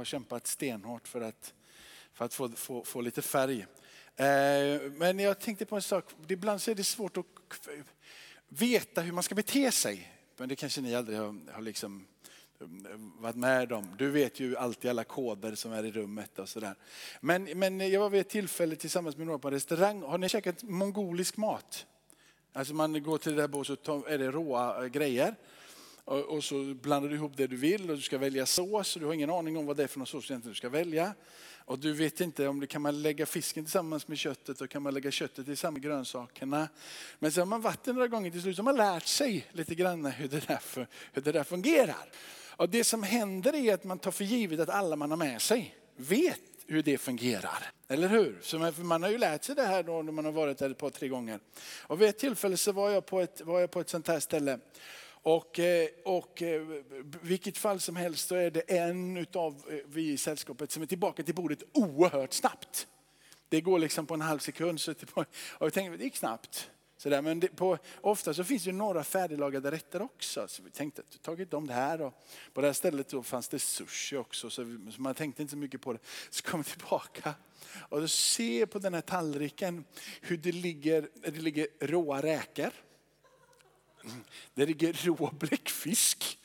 har kämpat stenhårt för att, för att få, få, få lite färg. Eh, men jag tänkte på en sak, ibland så är det svårt att veta hur man ska bete sig. Men det kanske ni aldrig har, har liksom eh, varit med om. Du vet ju alltid alla koder som är i rummet och sådär. Men, men jag var vid ett tillfälle tillsammans med några på en restaurang. Har ni käkat mongolisk mat? Alltså man går till det där bordet så är det råa eh, grejer. Och, så blandar du ihop det du vill och du ska välja sås. Och du har ingen aning om vad det är för någon sås du ska välja. Och du vet inte om det kan man lägga fisken tillsammans med köttet och kan man lägga köttet tillsammans med grönsakerna. Men sen har man varit några gånger till slut så har man lärt sig lite grann hur det där, för, hur det där fungerar. Och det som händer är att man tar för givet att alla man har med sig vet hur det fungerar. Eller hur? Så man, man har ju lärt sig det här då när man har varit där ett par, tre gånger. Och vid ett tillfälle så var jag på ett, var jag på ett sånt här ställe. Och, eh, och eh, vilket fall som helst så är det en av eh, vi i sällskapet som är tillbaka till bordet oerhört snabbt. Det går liksom på en halv sekund. Så och jag tänkte, det gick snabbt. Sådär. Men det, på, ofta så finns det några färdiglagade rätter också. Så vi tänkte att vi tagit dem här. Och på det här stället då fanns det sushi också. Så, vi, så man tänkte inte så mycket på det. Så kom vi tillbaka och då ser på den här tallriken hur det ligger, det ligger råa räkor. Det ligger rå bläckfisk.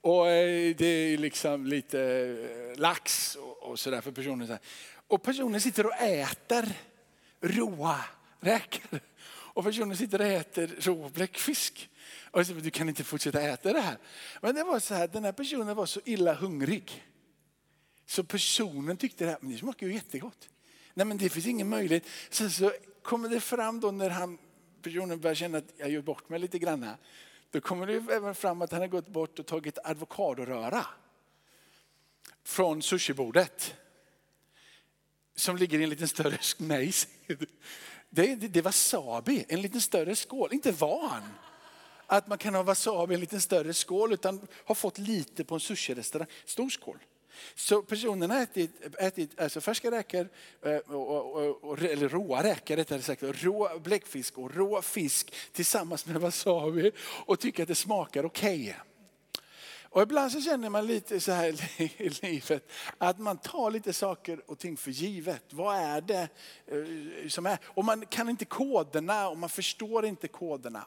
Och eh, det är liksom lite eh, lax och sådär för personen. Och personen sitter och äter råa räkor. Och personen sitter och äter rå bläckfisk. Och jag säger, du kan inte fortsätta äta det här. Men det var så här, den här personen var så illa hungrig. Så personen tyckte det här, men det smakar ju jättegott. Nej men det finns ingen möjlighet. Sen så kommer det fram då när han, personen börjar känna att jag gör bort mig lite grann. Då kommer det även fram att han har gått bort och tagit avokadoröra. Från sushibordet. Som ligger i en liten större, nej det, det, det är wasabi, en liten större skål. Inte van att man kan ha wasabi i en liten större skål utan har fått lite på en sushirestaurang, Stor skål. Så personen har ätit, ätit alltså färska räkor, eh, eller råa räkor rättare sagt, rå bläckfisk och rå fisk tillsammans med wasabi och tycker att det smakar okej. Okay. Och ibland så känner man lite så här i livet att man tar lite saker och ting för givet. Vad är det eh, som är? Och man kan inte koderna och man förstår inte koderna.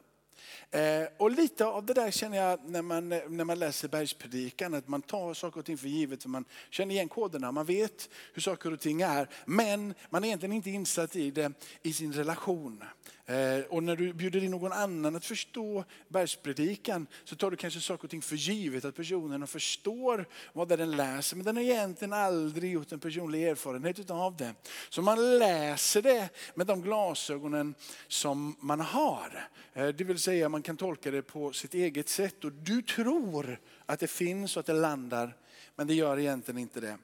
Eh, och lite av det där känner jag när man, när man läser bergspredikan, att man tar saker och ting för givet, för man känner igen koderna, man vet hur saker och ting är, men man är egentligen inte insatt i det i sin relation. Eh, och när du bjuder in någon annan att förstå bergspredikan så tar du kanske saker och ting för givet, att personen förstår vad den läser, men den har egentligen aldrig gjort en personlig erfarenhet av det. Så man läser det med de glasögonen som man har. Eh, det vill säga man kan tolka det på sitt eget sätt och du tror att det finns och att det landar, men det gör egentligen inte det.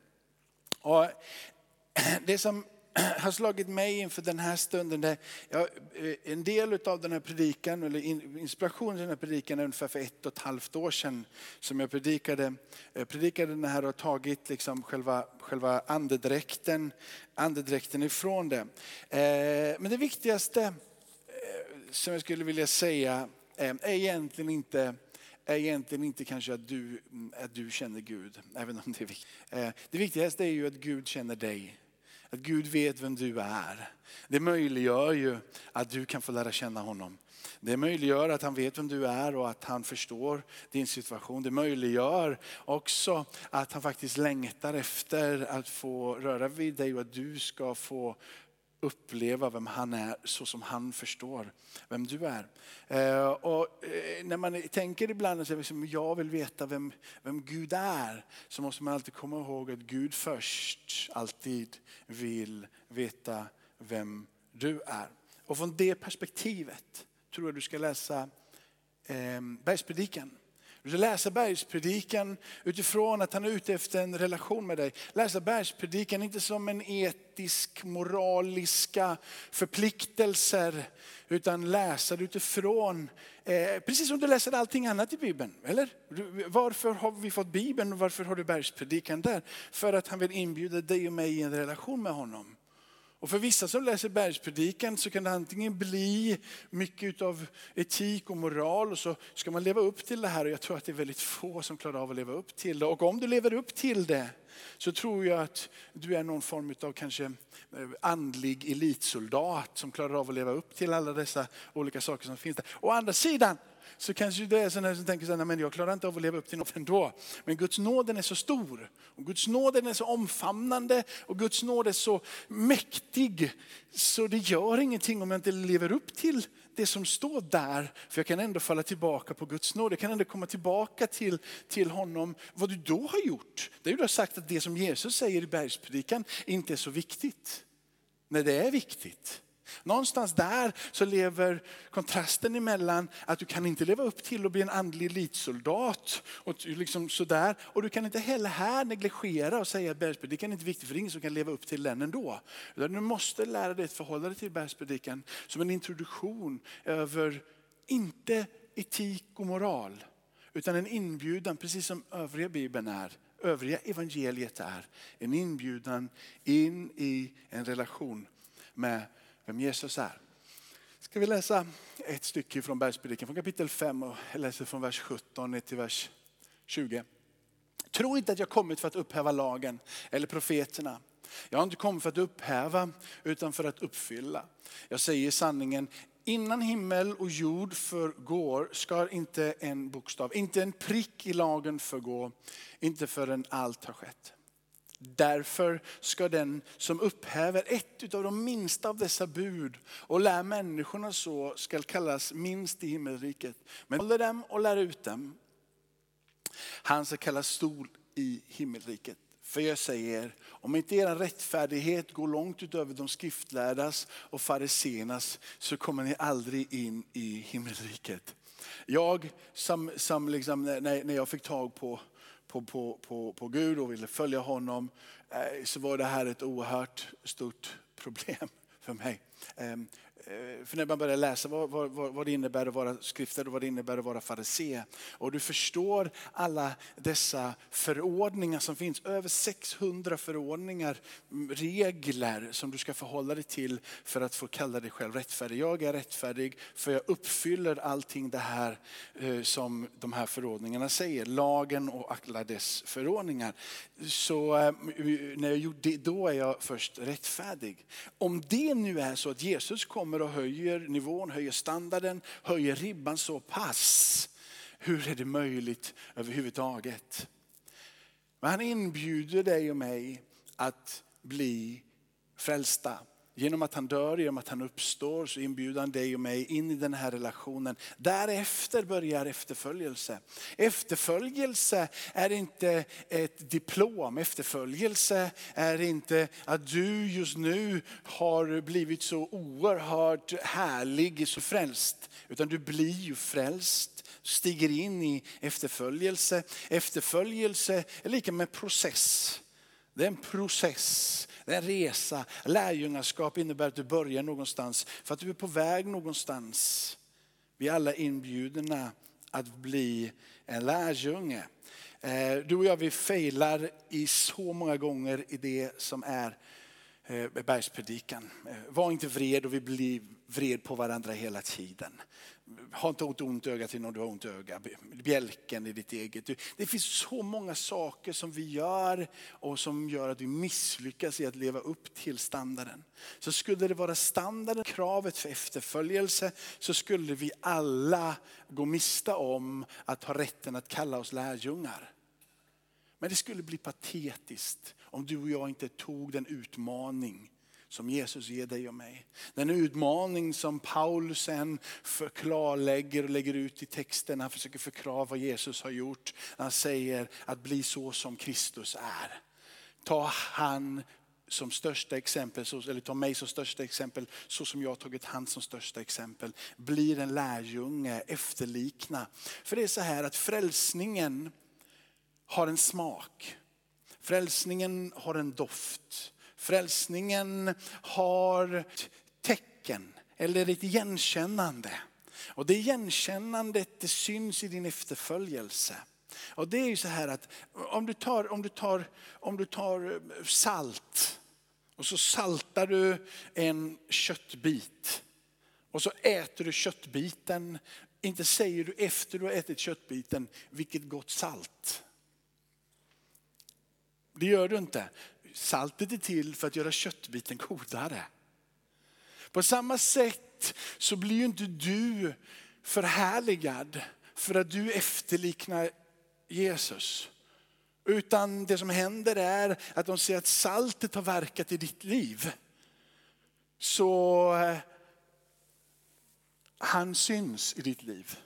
Och det som har slagit mig inför den här stunden. Där jag, eh, en del av den här predikan, eller inspirationen till den här predikan är ungefär för ett och ett halvt år sedan som jag predikade. Jag predikade den här och tagit liksom själva, själva andedräkten, andedräkten ifrån det. Eh, men det viktigaste eh, som jag skulle vilja säga är egentligen inte är egentligen inte kanske att du, att du känner Gud, även om det är viktigt. Det viktigaste är ju att Gud känner dig. Att Gud vet vem du är. Det möjliggör ju att du kan få lära känna honom. Det möjliggör att han vet vem du är och att han förstår din situation. Det möjliggör också att han faktiskt längtar efter att få röra vid dig och att du ska få uppleva vem han är så som han förstår vem du är. Eh, och eh, när man tänker ibland att liksom, jag vill veta vem, vem Gud är så måste man alltid komma ihåg att Gud först alltid vill veta vem du är. Och från det perspektivet tror jag du ska läsa eh, Bergspredikan. Du ska läsa bergspredikan utifrån att han är ute efter en relation med dig. Läsa bergspredikan inte som en etisk, moraliska förpliktelser. Utan läsa det utifrån, eh, precis som du läser allting annat i Bibeln. Eller? Varför har vi fått Bibeln och varför har du bergspredikan där? För att han vill inbjuda dig och mig i en relation med honom. Och för vissa som läser bergspredikan så kan det antingen bli mycket av etik och moral och så ska man leva upp till det här och jag tror att det är väldigt få som klarar av att leva upp till det. Och om du lever upp till det så tror jag att du är någon form av kanske eh, andlig elitsoldat som klarar av att leva upp till alla dessa olika saker som finns där. Å andra sidan så kanske det är sådana som tänker så men jag klarar inte av att leva upp till något ändå. Men Guds nåd är så stor. Och Guds nåd är så omfamnande och Guds nåd är så mäktig. Så det gör ingenting om jag inte lever upp till det som står där. För jag kan ändå falla tillbaka på Guds nåd. Jag kan ändå komma tillbaka till, till honom. Vad du då har gjort, det är ju du har sagt att det som Jesus säger i bergspredikan inte är så viktigt. Nej, det är viktigt. Någonstans där så lever kontrasten emellan att du kan inte leva upp till att bli en andlig elitsoldat. Och, liksom sådär. och du kan inte heller här negligera och säga att bergspredikan är inte viktig för det är ingen som kan leva upp till den ändå. Utan du måste lära dig att förhålla dig till bergspredikan som en introduktion över, inte etik och moral, utan en inbjudan, precis som övriga Bibeln är, övriga evangeliet är, en inbjudan in i en relation med vem Jesus är. Ska vi läsa ett stycke från Bergspredikan från kapitel 5 och jag läser från vers 17 ner till vers 20. Tro inte att jag kommit för att upphäva lagen eller profeterna. Jag har inte kommit för att upphäva utan för att uppfylla. Jag säger sanningen, innan himmel och jord förgår ska inte en bokstav, inte en prick i lagen förgå, inte förrän allt har skett. Därför ska den som upphäver ett av de minsta av dessa bud och lär människorna så skall kallas minst i himmelriket. Men håller dem och lär ut dem. Han ska kallas stor i himmelriket. För jag säger, om inte er rättfärdighet går långt utöver de skriftlärdas och fariséernas så kommer ni aldrig in i himmelriket. Jag som, som liksom, när, när jag fick tag på på, på, på, på Gud och ville följa honom eh, så var det här ett oerhört stort problem för mig. Ehm, Eh, för när man börjar läsa vad, vad, vad det innebär att vara skriftad och vad det innebär att vara farisé. Och du förstår alla dessa förordningar som finns. Över 600 förordningar, regler som du ska förhålla dig till för att få kalla dig själv rättfärdig. Jag är rättfärdig för jag uppfyller allting det här eh, som de här förordningarna säger. Lagen och alla dess förordningar. Så eh, när jag gjorde det, då är jag först rättfärdig. Om det nu är så att Jesus kommer kommer och höjer nivån, höjer standarden, höjer ribban så pass. Hur är det möjligt överhuvudtaget? Men han inbjuder dig och mig att bli frälsta. Genom att han dör, genom att han uppstår så inbjuder han dig och mig in i den här relationen. Därefter börjar efterföljelse. Efterföljelse är inte ett diplom. Efterföljelse är inte att du just nu har blivit så oerhört härlig, så frälst. Utan du blir ju frälst, stiger in i efterföljelse. Efterföljelse är lika med process. Det är en process, det är en resa. Lärjungaskap innebär att du börjar någonstans för att du är på väg någonstans. Vi är alla inbjudna att bli en lärjunge. Eh, du och jag vi failar i så många gånger i det som är eh, bergspredikan. Eh, var inte vred och vi blir vred på varandra hela tiden. Ha inte ont, ont öga till någon du har ont öga. Bjälken i ditt eget. Det finns så många saker som vi gör och som gör att vi misslyckas i att leva upp till standarden. Så skulle det vara standarden, kravet för efterföljelse, så skulle vi alla gå miste om att ha rätten att kalla oss lärjungar. Men det skulle bli patetiskt om du och jag inte tog den utmaning som Jesus ger dig och mig. Den utmaning som Paulus sen klarlägger och lägger ut i texten. Han försöker förklara vad Jesus har gjort. Han säger att bli så som Kristus är. Ta han som största exempel, eller ta mig som största exempel, så som jag har tagit han som största exempel. Blir en lärjunge, efterlikna. För det är så här att frälsningen har en smak. Frälsningen har en doft. Frälsningen har tecken eller ett igenkännande. Och det igenkännandet det syns i din efterföljelse. Och det är ju så här att om du tar, om du tar, om du tar salt Och så saltar du en köttbit. Och så äter du köttbiten. Inte säger du efter du har ätit köttbiten, vilket gott salt. Det gör du inte. Saltet är till för att göra köttbiten godare. På samma sätt så blir ju inte du förhärligad för att du efterliknar Jesus. Utan det som händer är att de ser att saltet har verkat i ditt liv. Så eh, han syns i ditt liv.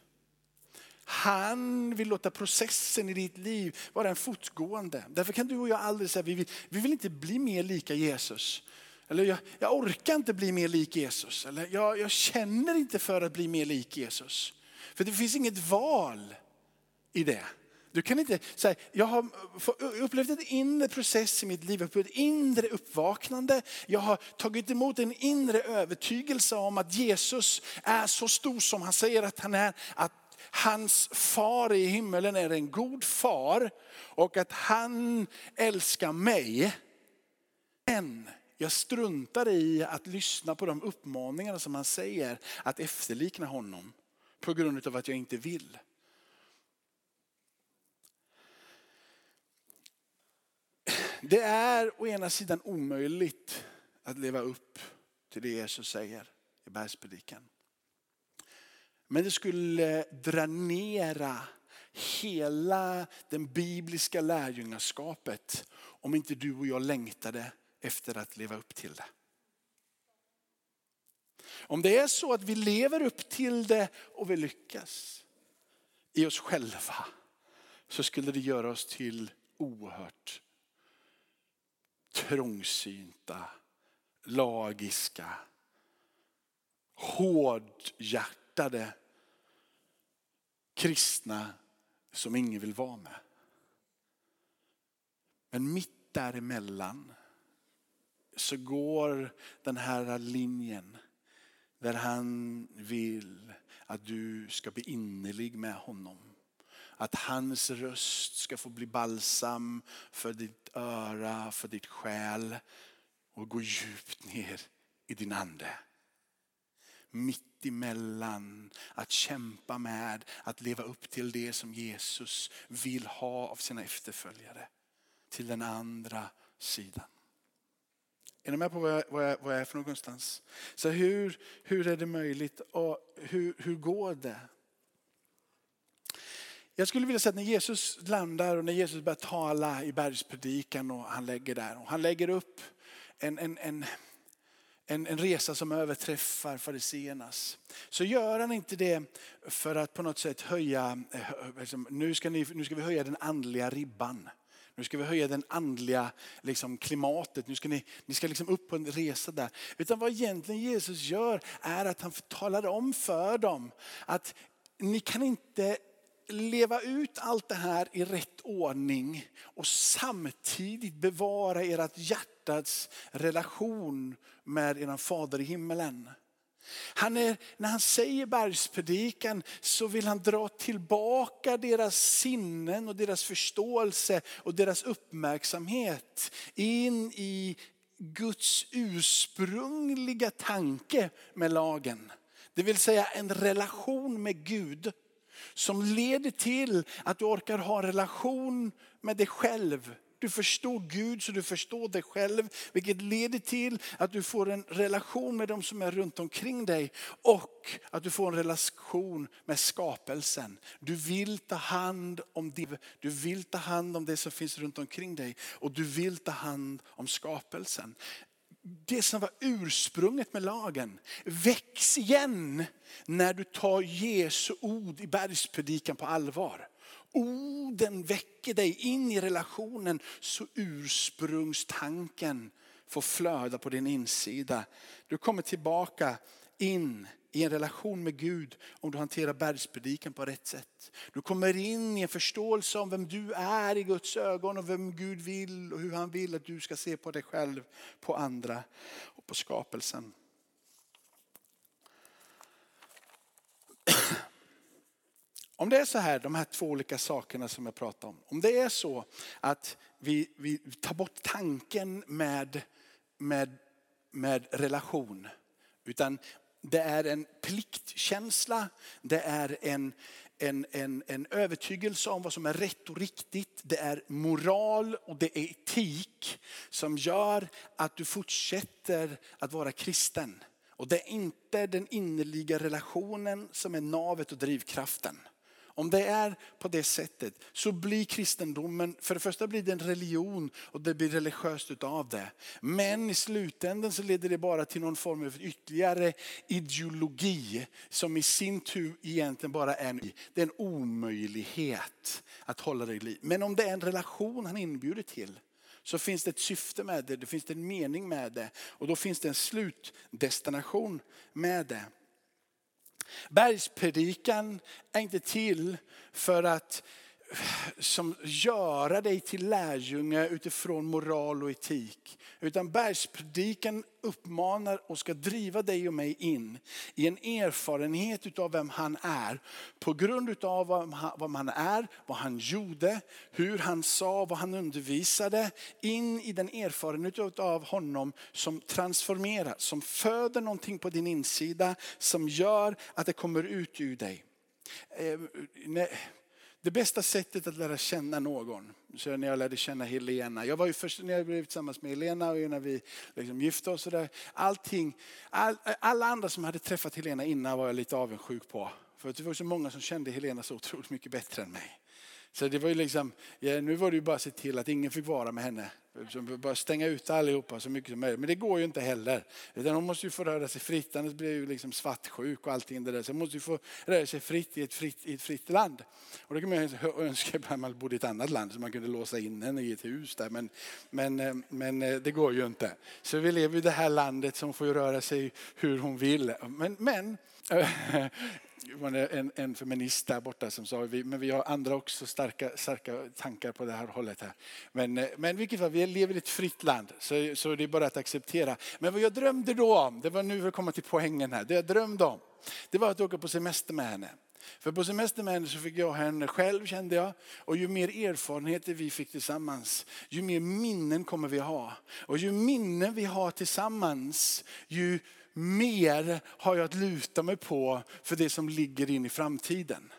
Han vill låta processen i ditt liv vara en fortgående. Därför kan du och jag aldrig säga, vi vill, vi vill inte bli mer lika Jesus. Eller jag, jag orkar inte bli mer lik Jesus. Eller jag, jag känner inte för att bli mer lik Jesus. För det finns inget val i det. Du kan inte säga, jag har upplevt en inre process i mitt liv, ett inre uppvaknande. Jag har tagit emot en inre övertygelse om att Jesus är så stor som han säger att han är. Att hans far i himmelen är en god far och att han älskar mig. Men jag struntar i att lyssna på de uppmaningar som han säger att efterlikna honom på grund av att jag inte vill. Det är å ena sidan omöjligt att leva upp till det Jesus säger i bergspredikan. Men det skulle dränera hela den bibliska lärjungaskapet om inte du och jag längtade efter att leva upp till det. Om det är så att vi lever upp till det och vi lyckas i oss själva så skulle det göra oss till oerhört trångsynta, lagiska, hårdhjärtade kristna som ingen vill vara med. Men mitt däremellan så går den här linjen där han vill att du ska bli innerlig med honom. Att hans röst ska få bli balsam för ditt öra, för ditt själ och gå djupt ner i din ande. Mitt emellan att kämpa med att leva upp till det som Jesus vill ha av sina efterföljare. Till den andra sidan. Är ni med på vad jag, vad jag, vad jag är för någonstans? Så hur, hur är det möjligt och hur, hur går det? Jag skulle vilja säga att när Jesus landar och när Jesus börjar tala i bergspredikan och han lägger där. Och han lägger upp en, en, en, en, en resa som överträffar fariséernas. Så gör han inte det för att på något sätt höja, eh, liksom, nu ska, ni, nu ska vi höja den andliga ribban. Nu ska vi höja den andliga liksom, klimatet. Nu ska ni, ni ska liksom upp på en resa där. Utan vad egentligen Jesus gör är att han talar om för dem att ni kan inte leva ut allt det här i rätt ordning och samtidigt bevara ert hjärtats relation med er fader i himmelen. Han är, när han säger bergspredikan så vill han dra tillbaka deras sinnen och deras förståelse och deras uppmärksamhet in i Guds ursprungliga tanke med lagen. Det vill säga en relation med Gud som leder till att du orkar ha en relation med dig själv du förstår Gud så du förstår dig själv. Vilket leder till att du får en relation med de som är runt omkring dig. Och att du får en relation med skapelsen. Du vill ta hand om det, du vill ta hand om det som finns runt omkring dig. Och du vill ta hand om skapelsen. Det som var ursprunget med lagen väcks igen när du tar Jesu ord i bergspredikan på allvar. Orden väcker dig in i relationen så ursprungstanken får flöda på din insida. Du kommer tillbaka in i en relation med Gud om du hanterar bergspredikan på rätt sätt. Du kommer in i en förståelse om vem du är i Guds ögon och vem Gud vill och hur han vill att du ska se på dig själv, på andra och på skapelsen. Om det är så här, de här två olika sakerna som jag pratar om. Om det är så att vi, vi tar bort tanken med med, med relation. Utan det är en pliktkänsla, det är en, en, en, en övertygelse om vad som är rätt och riktigt. Det är moral och det är etik som gör att du fortsätter att vara kristen. Och det är inte den innerliga relationen som är navet och drivkraften. Om det är på det sättet så blir kristendomen, för det första blir det en religion och det blir religiöst utav det. Men i slutändan så leder det bara till någon form av ytterligare ideologi som i sin tur egentligen bara är en, det är en omöjlighet att hålla det i liv. Men om det är en relation han inbjuder till så finns det ett syfte med det, det finns en mening med det och då finns det en slutdestination med det. Bergspredikan är inte till för att som göra dig till lärjunge utifrån moral och etik. Utan bergspredikan uppmanar och ska driva dig och mig in i en erfarenhet av vem han är. På grund av vad han är, vad han gjorde, hur han sa, vad han undervisade. In i den erfarenhet av honom som transformerar, som föder någonting på din insida. Som gör att det kommer ut ur dig. Eh, det bästa sättet att lära känna någon, så när jag lärde känna Helena. Jag var ju först när jag blev tillsammans med Helena och när vi liksom gifte oss. Och där, allting, all, alla andra som hade träffat Helena innan var jag lite avundsjuk på. För det var så många som kände Helena så otroligt mycket bättre än mig. Så det var ju liksom, ja, nu var det ju bara att se till att ingen fick vara med henne. Bara stänga ut allihopa så mycket som möjligt. Men det går ju inte heller. Utan hon måste ju få röra sig fritt, annars blir ju liksom svartsjuk och allting det där. Så hon måste ju få röra sig fritt i ett fritt, i ett fritt land. Och då kan man önska att man bodde i ett annat land så man kunde låsa in henne i ett hus där. Men, men, eh, men eh, det går ju inte. Så vi lever i det här landet som får röra sig hur hon vill. Men, men var det en, en feminist där borta som sa, vi, men vi har andra också starka, starka tankar på det här hållet. Här. Men, eh, men vilket fall, vi lever i ett fritt land så, så det är bara att acceptera. Men vad jag drömde då om, det var nu vi kommer till poängen här, det jag drömde om, det var att åka på semester med henne. För på semester med henne så fick jag henne själv kände jag. Och ju mer erfarenheter vi fick tillsammans, ju mer minnen kommer vi ha. Och ju minnen vi har tillsammans, ju mer har jag att luta mig på för det som ligger in i framtiden.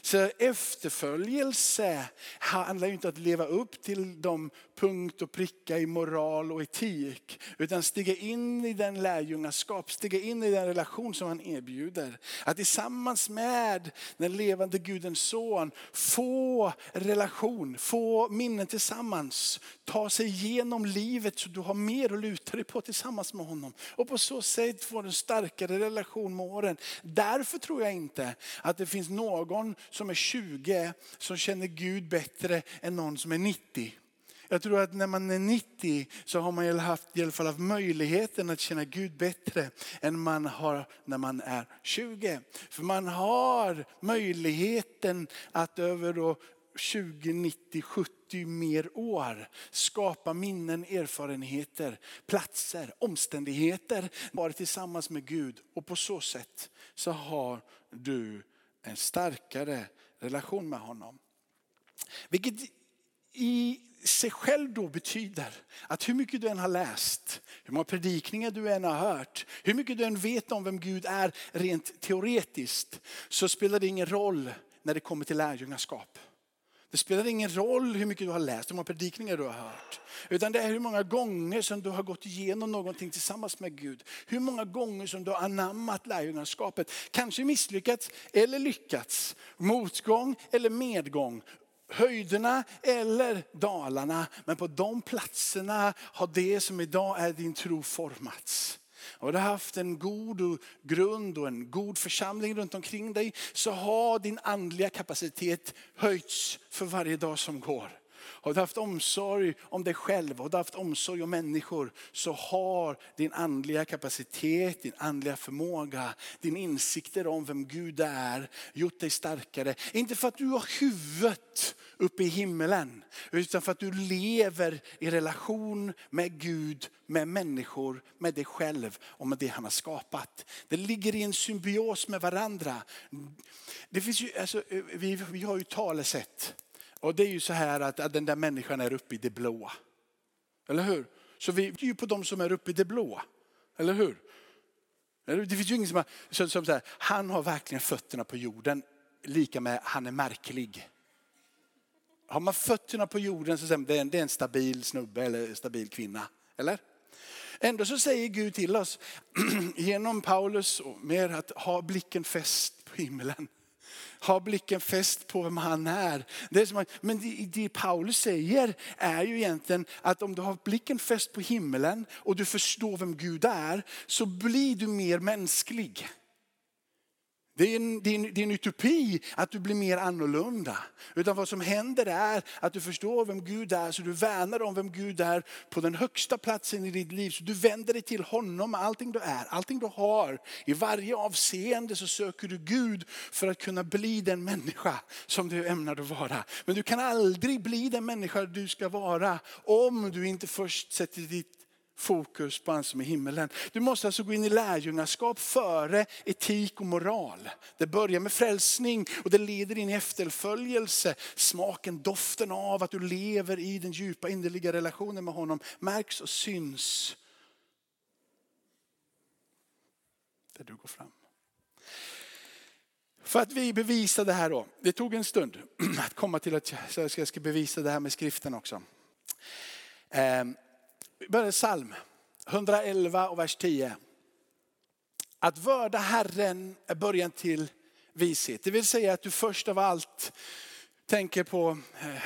Så efterföljelse handlar ju inte om att leva upp till de punkt och pricka i moral och etik. Utan stiga in i den lärjungaskap, stiga in i den relation som han erbjuder. Att tillsammans med den levande Gudens son få relation, få minnen tillsammans. Ta sig igenom livet så du har mer att luta dig på tillsammans med honom. Och på så sätt få en starkare relation med åren. Därför tror jag inte att det finns någon som är 20 som känner Gud bättre än någon som är 90. Jag tror att när man är 90 så har man haft, i alla fall haft möjligheten att känna Gud bättre än man har när man är 20. För man har möjligheten att över och, 20, 90, 70 mer år skapa minnen, erfarenheter, platser, omständigheter. Vara tillsammans med Gud och på så sätt så har du en starkare relation med honom. Vilket i sig själv då betyder att hur mycket du än har läst, hur många predikningar du än har hört, hur mycket du än vet om vem Gud är rent teoretiskt, så spelar det ingen roll när det kommer till lärjungaskap. Det spelar ingen roll hur mycket du har läst, hur många predikningar du har hört. Utan det är hur många gånger som du har gått igenom någonting tillsammans med Gud. Hur många gånger som du har anammat lärjungaskapet. Kanske misslyckats eller lyckats. Motgång eller medgång höjderna eller dalarna. Men på de platserna har det som idag är din tro formats. Och du har haft en god grund och en god församling runt omkring dig så har din andliga kapacitet höjts för varje dag som går. Har du haft omsorg om dig själv, har du haft omsorg om människor så har din andliga kapacitet, din andliga förmåga, din insikter om vem Gud är gjort dig starkare. Inte för att du har huvudet uppe i himmelen utan för att du lever i relation med Gud, med människor, med dig själv och med det han har skapat. Det ligger i en symbios med varandra. Det finns ju, alltså, vi, vi har ju talesätt och det är ju så här att, att den där människan är uppe i det blåa. Eller hur? Så vi är ju på de som är uppe i det blå. Eller hur? Det finns ju ingen som, som, som säger, han har verkligen fötterna på jorden, lika med han är märklig. Har man fötterna på jorden så säger man det är en, det är en stabil snubbe eller stabil kvinna. Eller? Ändå så säger Gud till oss genom Paulus och mer att ha blicken fäst på himlen. Ha blicken fäst på vem han är. Det är som att, men det, det Paulus säger är ju egentligen att om du har blicken fäst på himlen och du förstår vem Gud är så blir du mer mänsklig. Det är, en, det, är en, det är en utopi att du blir mer annorlunda. Utan vad som händer är att du förstår vem Gud är, så du värnar om vem Gud är på den högsta platsen i ditt liv. Så du vänder dig till honom med allting du är, allting du har. I varje avseende så söker du Gud för att kunna bli den människa som du ämnar att vara. Men du kan aldrig bli den människa du ska vara om du inte först sätter ditt fokus på han som är himmelen. Du måste alltså gå in i lärjungaskap före etik och moral. Det börjar med frälsning och det leder in i efterföljelse. Smaken, doften av att du lever i den djupa innerliga relationen med honom märks och syns. Där du går fram. För att vi bevisar det här då. Det tog en stund att komma till att jag ska bevisa det här med skriften också. Ehm, vi börjar psalm 111 och vers 10. Att vörda Herren är början till vishet. Det vill säga att du först av allt tänker på eh,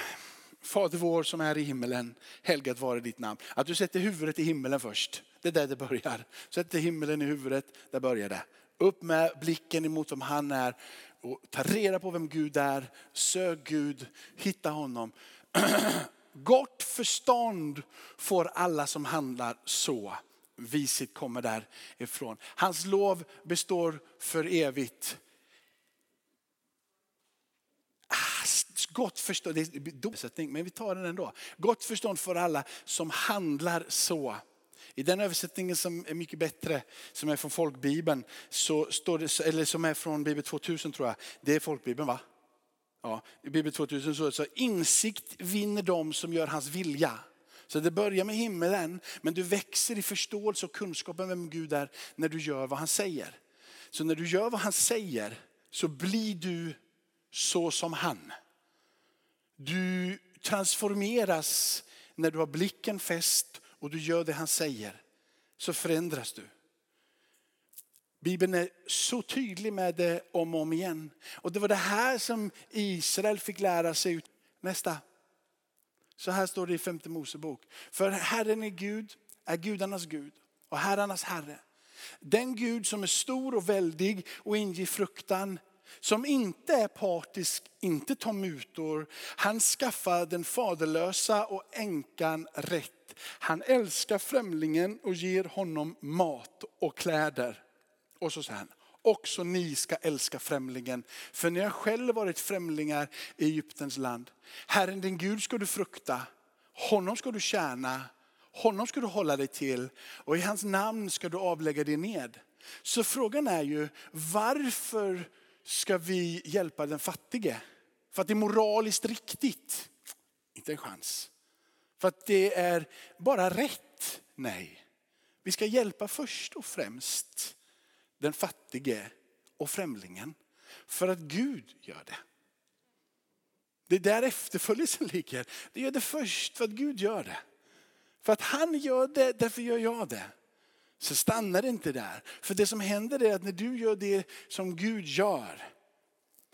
Fader vår som är i himmelen, helgat vare ditt namn. Att du sätter huvudet i himmelen först. Det är där det börjar. Sätter himmelen i huvudet, där börjar det. Upp med blicken emot vem han är och ta reda på vem Gud är. Sök Gud, hitta honom. Gott förstånd får alla som handlar så. Viset kommer därifrån. Hans lov består för evigt. Ah, gott förstånd, det är men vi tar den ändå. Gott förstånd för alla som handlar så. I den översättningen som är mycket bättre, som är från folkbibeln, så står det, eller som är från Bibel 2000 tror jag, det är folkbibeln va? Ja, I Bibel 2000 så det så insikt vinner de som gör hans vilja. Så det börjar med himmelen, men du växer i förståelse och kunskap om vem Gud är när du gör vad han säger. Så när du gör vad han säger så blir du så som han. Du transformeras när du har blicken fäst och du gör det han säger. Så förändras du. Bibeln är så tydlig med det om och om igen. Och det var det här som Israel fick lära sig. Nästa. Så här står det i femte Mosebok. För Herren är Gud, är gudarnas Gud och herrarnas Herre. Den Gud som är stor och väldig och inger fruktan, som inte är partisk, inte tar mutor. Han skaffar den faderlösa och änkan rätt. Han älskar främlingen och ger honom mat och kläder. Och så säger han, också ni ska älska främlingen. För ni har själv varit främlingar i Egyptens land. Herren din Gud ska du frukta, honom ska du tjäna, honom ska du hålla dig till och i hans namn ska du avlägga dig ned. Så frågan är ju varför ska vi hjälpa den fattige? För att det är moraliskt riktigt? Inte en chans. För att det är bara rätt? Nej. Vi ska hjälpa först och främst den fattige och främlingen. För att Gud gör det. Det är där efterföljelsen ligger. Det gör det först för att Gud gör det. För att han gör det, därför gör jag det. Så stannar det inte där. För det som händer är att när du gör det som Gud gör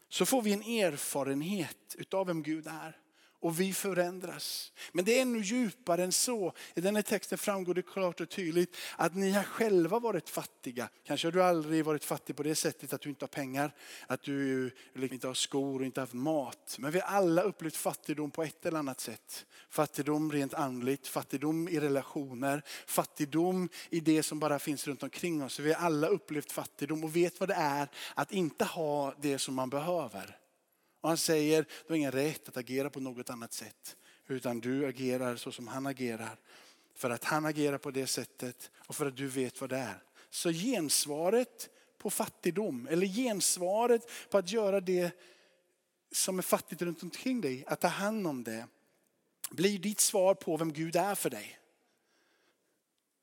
så får vi en erfarenhet utav vem Gud är och vi förändras. Men det är ännu djupare än så. I den här texten framgår det klart och tydligt att ni har själva varit fattiga. Kanske har du aldrig varit fattig på det sättet att du inte har pengar, att du liksom inte har skor och inte haft mat. Men vi har alla upplevt fattigdom på ett eller annat sätt. Fattigdom rent andligt, fattigdom i relationer, fattigdom i det som bara finns runt omkring oss. Vi har alla upplevt fattigdom och vet vad det är att inte ha det som man behöver. Och han säger, du har ingen rätt att agera på något annat sätt. Utan du agerar så som han agerar. För att han agerar på det sättet och för att du vet vad det är. Så gensvaret på fattigdom, eller gensvaret på att göra det som är fattigt runt omkring dig, att ta hand om det, blir ditt svar på vem Gud är för dig.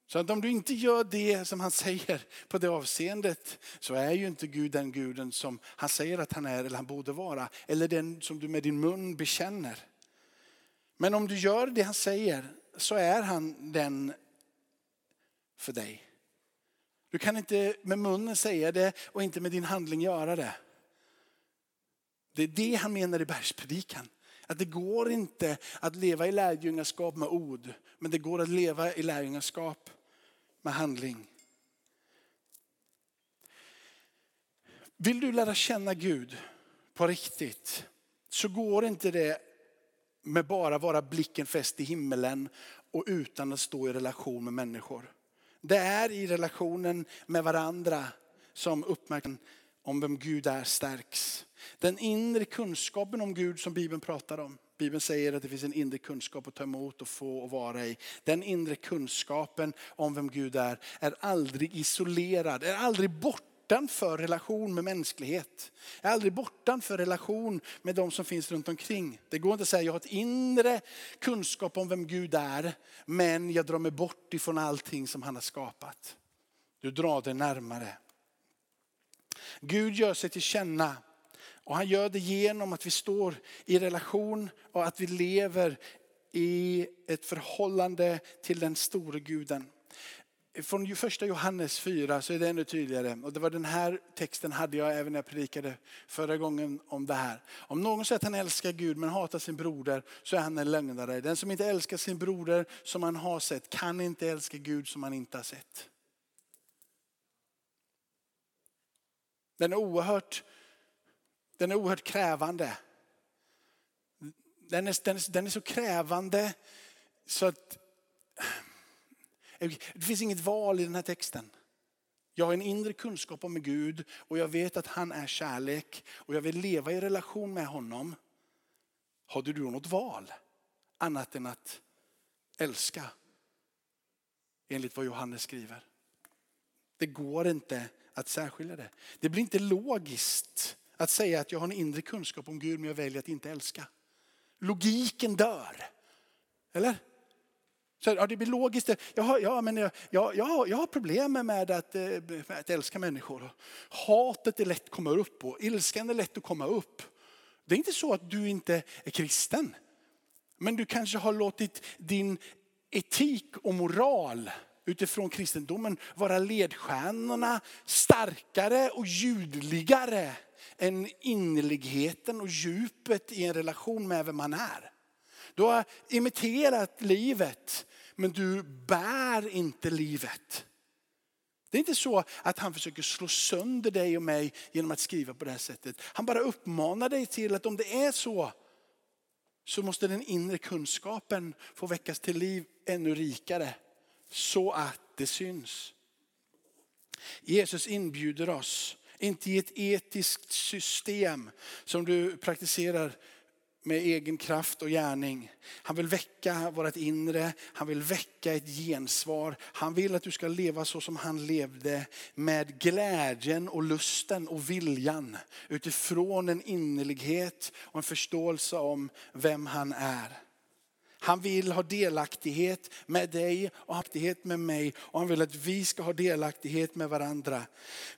Så att om du inte gör det som han säger på det avseendet så är ju inte Gud den guden som han säger att han är eller han borde vara. Eller den som du med din mun bekänner. Men om du gör det han säger så är han den för dig. Du kan inte med munnen säga det och inte med din handling göra det. Det är det han menar i bergspredikan. Att det går inte att leva i lärjungaskap med ord, men det går att leva i lärjungaskap med handling. Vill du lära känna Gud på riktigt så går inte det med bara vara blicken fäst i himmelen och utan att stå i relation med människor. Det är i relationen med varandra som uppmärksamheten om vem Gud är stärks. Den inre kunskapen om Gud som Bibeln pratar om. Bibeln säger att det finns en inre kunskap att ta emot och få och vara i. Den inre kunskapen om vem Gud är, är aldrig isolerad, är aldrig bortanför relation med mänsklighet. Är aldrig bortanför relation med de som finns runt omkring. Det går inte att säga jag har ett inre kunskap om vem Gud är, men jag drar mig bort ifrån allting som han har skapat. Du drar dig närmare. Gud gör sig till känna och han gör det genom att vi står i relation och att vi lever i ett förhållande till den store guden. Från första Johannes 4 så är det ännu tydligare. Och det var den här texten hade jag även när jag predikade förra gången om det här. Om någon säger att han älskar Gud men hatar sin broder så är han en lögnare. Den som inte älskar sin broder som han har sett kan inte älska Gud som han inte har sett. Den är oerhört, den är oerhört krävande. Den är, den, är, den är så krävande så att eh, det finns inget val i den här texten. Jag har en inre kunskap om Gud och jag vet att han är kärlek och jag vill leva i relation med honom. Har du då något val annat än att älska? Enligt vad Johannes skriver. Det går inte att särskilja det. Det blir inte logiskt att säga att jag har en inre kunskap om Gud men jag väljer att inte älska. Logiken dör. Eller? Så, ja, det blir logiskt. Jag har, ja, men jag, jag, jag, jag har problem med att, eh, med att älska människor. Hatet är lätt att komma upp och ilskan är lätt att komma upp. Det är inte så att du inte är kristen. Men du kanske har låtit din etik och moral utifrån kristendomen vara ledstjärnorna starkare och ljudligare än innerligheten och djupet i en relation med vem man är. Du har imiterat livet men du bär inte livet. Det är inte så att han försöker slå sönder dig och mig genom att skriva på det här sättet. Han bara uppmanar dig till att om det är så så måste den inre kunskapen få väckas till liv ännu rikare så att det syns. Jesus inbjuder oss, inte i ett etiskt system som du praktiserar med egen kraft och gärning. Han vill väcka vårt inre, han vill väcka ett gensvar. Han vill att du ska leva så som han levde med glädjen och lusten och viljan utifrån en innerlighet och en förståelse om vem han är. Han vill ha delaktighet med dig och delaktighet med mig. Och han vill att vi ska ha delaktighet med varandra.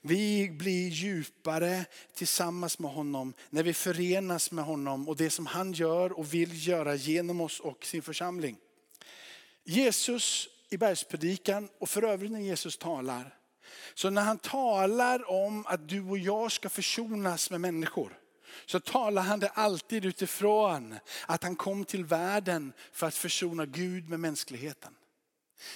Vi blir djupare tillsammans med honom när vi förenas med honom och det som han gör och vill göra genom oss och sin församling. Jesus i bergspredikan och för övrigt när Jesus talar. Så när han talar om att du och jag ska försonas med människor så talar han det alltid utifrån att han kom till världen för att försona Gud med mänskligheten.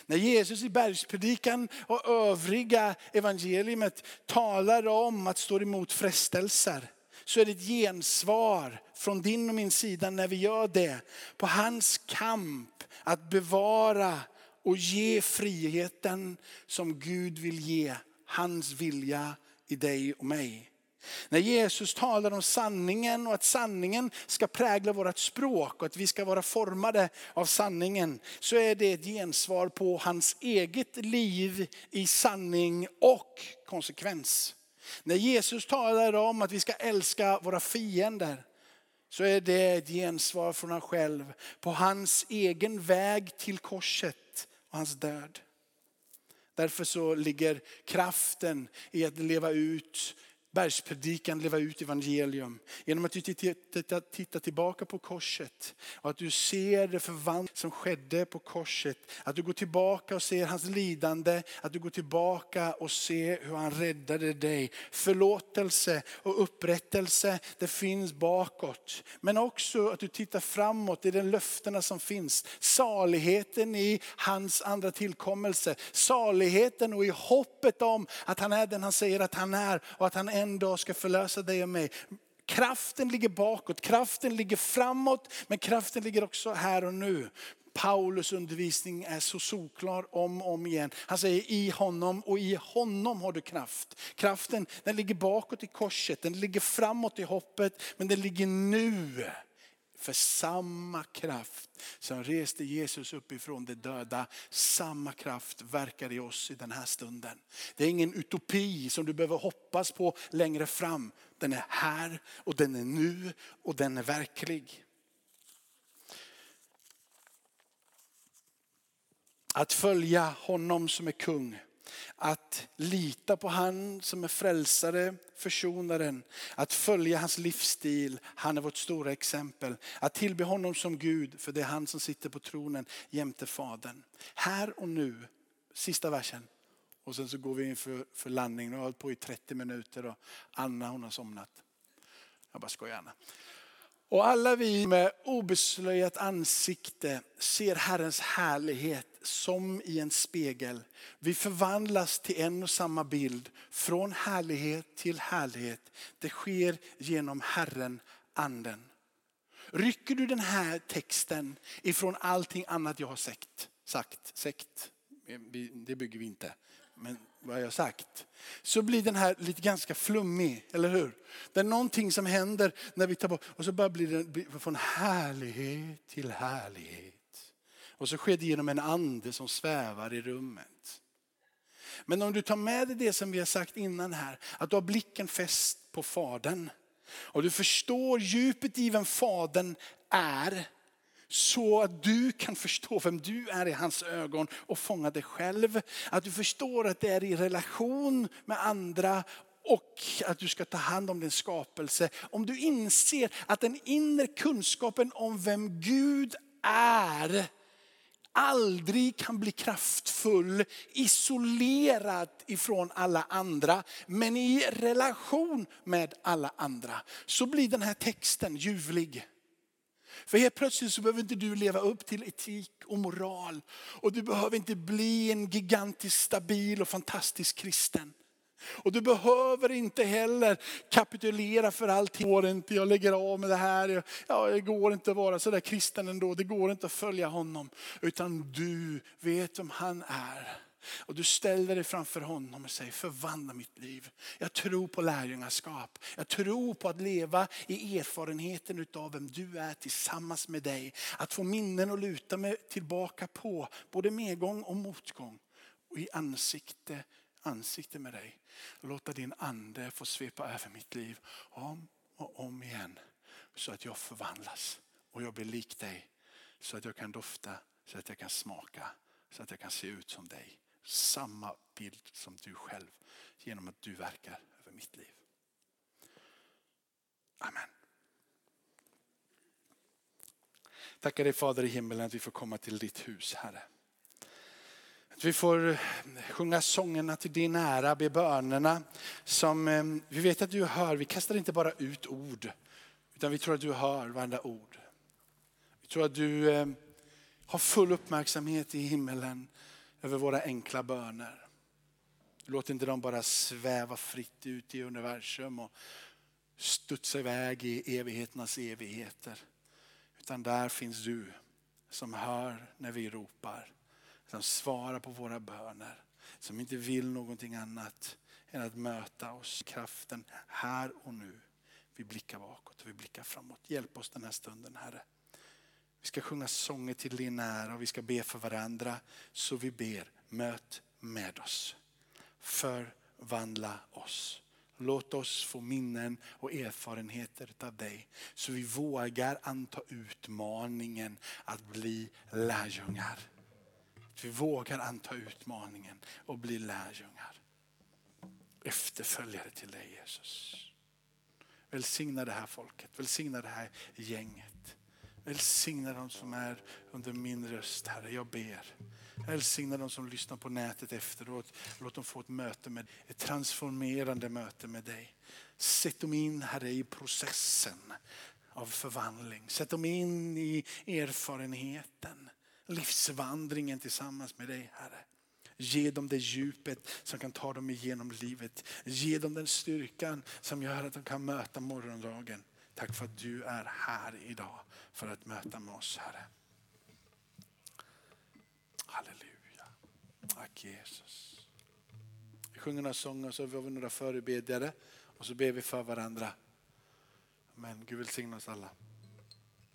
När Jesus i bergspredikan och övriga evangeliet talar om att stå emot frestelser så är det ett gensvar från din och min sida när vi gör det på hans kamp att bevara och ge friheten som Gud vill ge. Hans vilja i dig och mig. När Jesus talar om sanningen och att sanningen ska prägla vårt språk och att vi ska vara formade av sanningen så är det ett gensvar på hans eget liv i sanning och konsekvens. När Jesus talar om att vi ska älska våra fiender så är det ett gensvar från han själv på hans egen väg till korset och hans död. Därför så ligger kraften i att leva ut bergspredikan, leva ut evangelium. Genom att du tittar tillbaka på korset och att du ser det förvandling som skedde på korset. Att du går tillbaka och ser hans lidande, att du går tillbaka och ser hur han räddade dig. Förlåtelse och upprättelse, det finns bakåt. Men också att du tittar framåt i de löftena som finns. Saligheten i hans andra tillkommelse. Saligheten och i hoppet om att han är den han säger att han är och att han är en dag ska förlösa dig och mig. Kraften ligger bakåt, kraften ligger framåt, men kraften ligger också här och nu. Paulus undervisning är så solklar om och om igen. Han säger i honom och i honom har du kraft. Kraften den ligger bakåt i korset, den ligger framåt i hoppet, men den ligger nu. För samma kraft som reste Jesus uppifrån de döda, samma kraft verkar i oss i den här stunden. Det är ingen utopi som du behöver hoppas på längre fram. Den är här och den är nu och den är verklig. Att följa honom som är kung att lita på han som är frälsare, försonaren. Att följa hans livsstil, han är vårt stora exempel. Att tillbe honom som Gud, för det är han som sitter på tronen jämte Fadern. Här och nu, sista versen. Och sen så går vi in för, för landning. Nu har jag hållit på i 30 minuter och Anna hon har somnat. Jag bara skojar Anna. Och alla vi med obeslöjat ansikte ser Herrens härlighet som i en spegel. Vi förvandlas till en och samma bild, från härlighet till härlighet. Det sker genom Herren, anden. Rycker du den här texten ifrån allting annat jag har sagt, sagt, sekt, det bygger vi inte, men vad jag har sagt. Så blir den här lite ganska flummig, eller hur? Det är någonting som händer när vi tar bort, och så bara blir det från härlighet till härlighet. Och så sker det genom en ande som svävar i rummet. Men om du tar med dig det som vi har sagt innan här, att du har blicken fäst på Fadern. Och du förstår djupet i vem Fadern är. Så att du kan förstå vem du är i hans ögon och fånga dig själv. Att du förstår att det är i relation med andra och att du ska ta hand om din skapelse. Om du inser att den inre kunskapen om vem Gud är aldrig kan bli kraftfull isolerad ifrån alla andra, men i relation med alla andra. Så blir den här texten ljuvlig. För helt plötsligt så behöver inte du leva upp till etik och moral. Och du behöver inte bli en gigantisk stabil och fantastisk kristen. Och du behöver inte heller kapitulera för allting. Det går inte, jag lägger av med det här. Ja, det går inte att vara så där kristen ändå. Det går inte att följa honom. Utan du vet vem han är. Och du ställer dig framför honom och säger förvandla mitt liv. Jag tror på lärjungaskap. Jag tror på att leva i erfarenheten av vem du är tillsammans med dig. Att få minnen att luta mig tillbaka på. Både medgång och motgång. Och i ansikte ansikte med dig. Låta din ande få svepa över mitt liv om och om igen. Så att jag förvandlas och jag blir lik dig. Så att jag kan dofta, så att jag kan smaka, så att jag kan se ut som dig. Samma bild som du själv genom att du verkar över mitt liv. Amen. Tackar dig Fader i himmelen att vi får komma till ditt hus Herre. Att vi får eh, sjunga sångerna till din ära, be bönerna som eh, vi vet att du hör. Vi kastar inte bara ut ord, utan vi tror att du hör varenda ord. Vi tror att du eh, har full uppmärksamhet i himmelen över våra enkla böner. Låt inte dem bara sväva fritt ut i universum och studsa iväg i evigheternas evigheter. Utan där finns du som hör när vi ropar som svarar på våra böner. Som inte vill någonting annat än att möta oss kraften här och nu. Vi blickar bakåt och vi blickar framåt. Hjälp oss den här stunden Herre. Vi ska sjunga sånger till din ära och vi ska be för varandra. Så vi ber, möt med oss. Förvandla oss. Låt oss få minnen och erfarenheter av dig. Så vi vågar anta utmaningen att bli lärjungar vi vågar anta utmaningen och bli lärjungar. Efterföljare till dig Jesus. Välsigna det här folket, välsigna det här gänget. Välsigna de som är under min röst Herre, jag ber. Välsigna de som lyssnar på nätet efteråt. Låt dem få ett möte med ett transformerande möte med dig. Sätt dem in Herre i processen av förvandling. Sätt dem in i erfarenheten, livsvandringen tillsammans med dig Herre. Ge dem det djupet som kan ta dem igenom livet. Ge dem den styrkan som gör att de kan möta morgondagen. Tack för att du är här idag för att möta med oss Herre. Halleluja. Tack Jesus. Vi sjunger några sånger så har vi några förebedjare och så ber vi för varandra. Men Gud välsigne oss alla.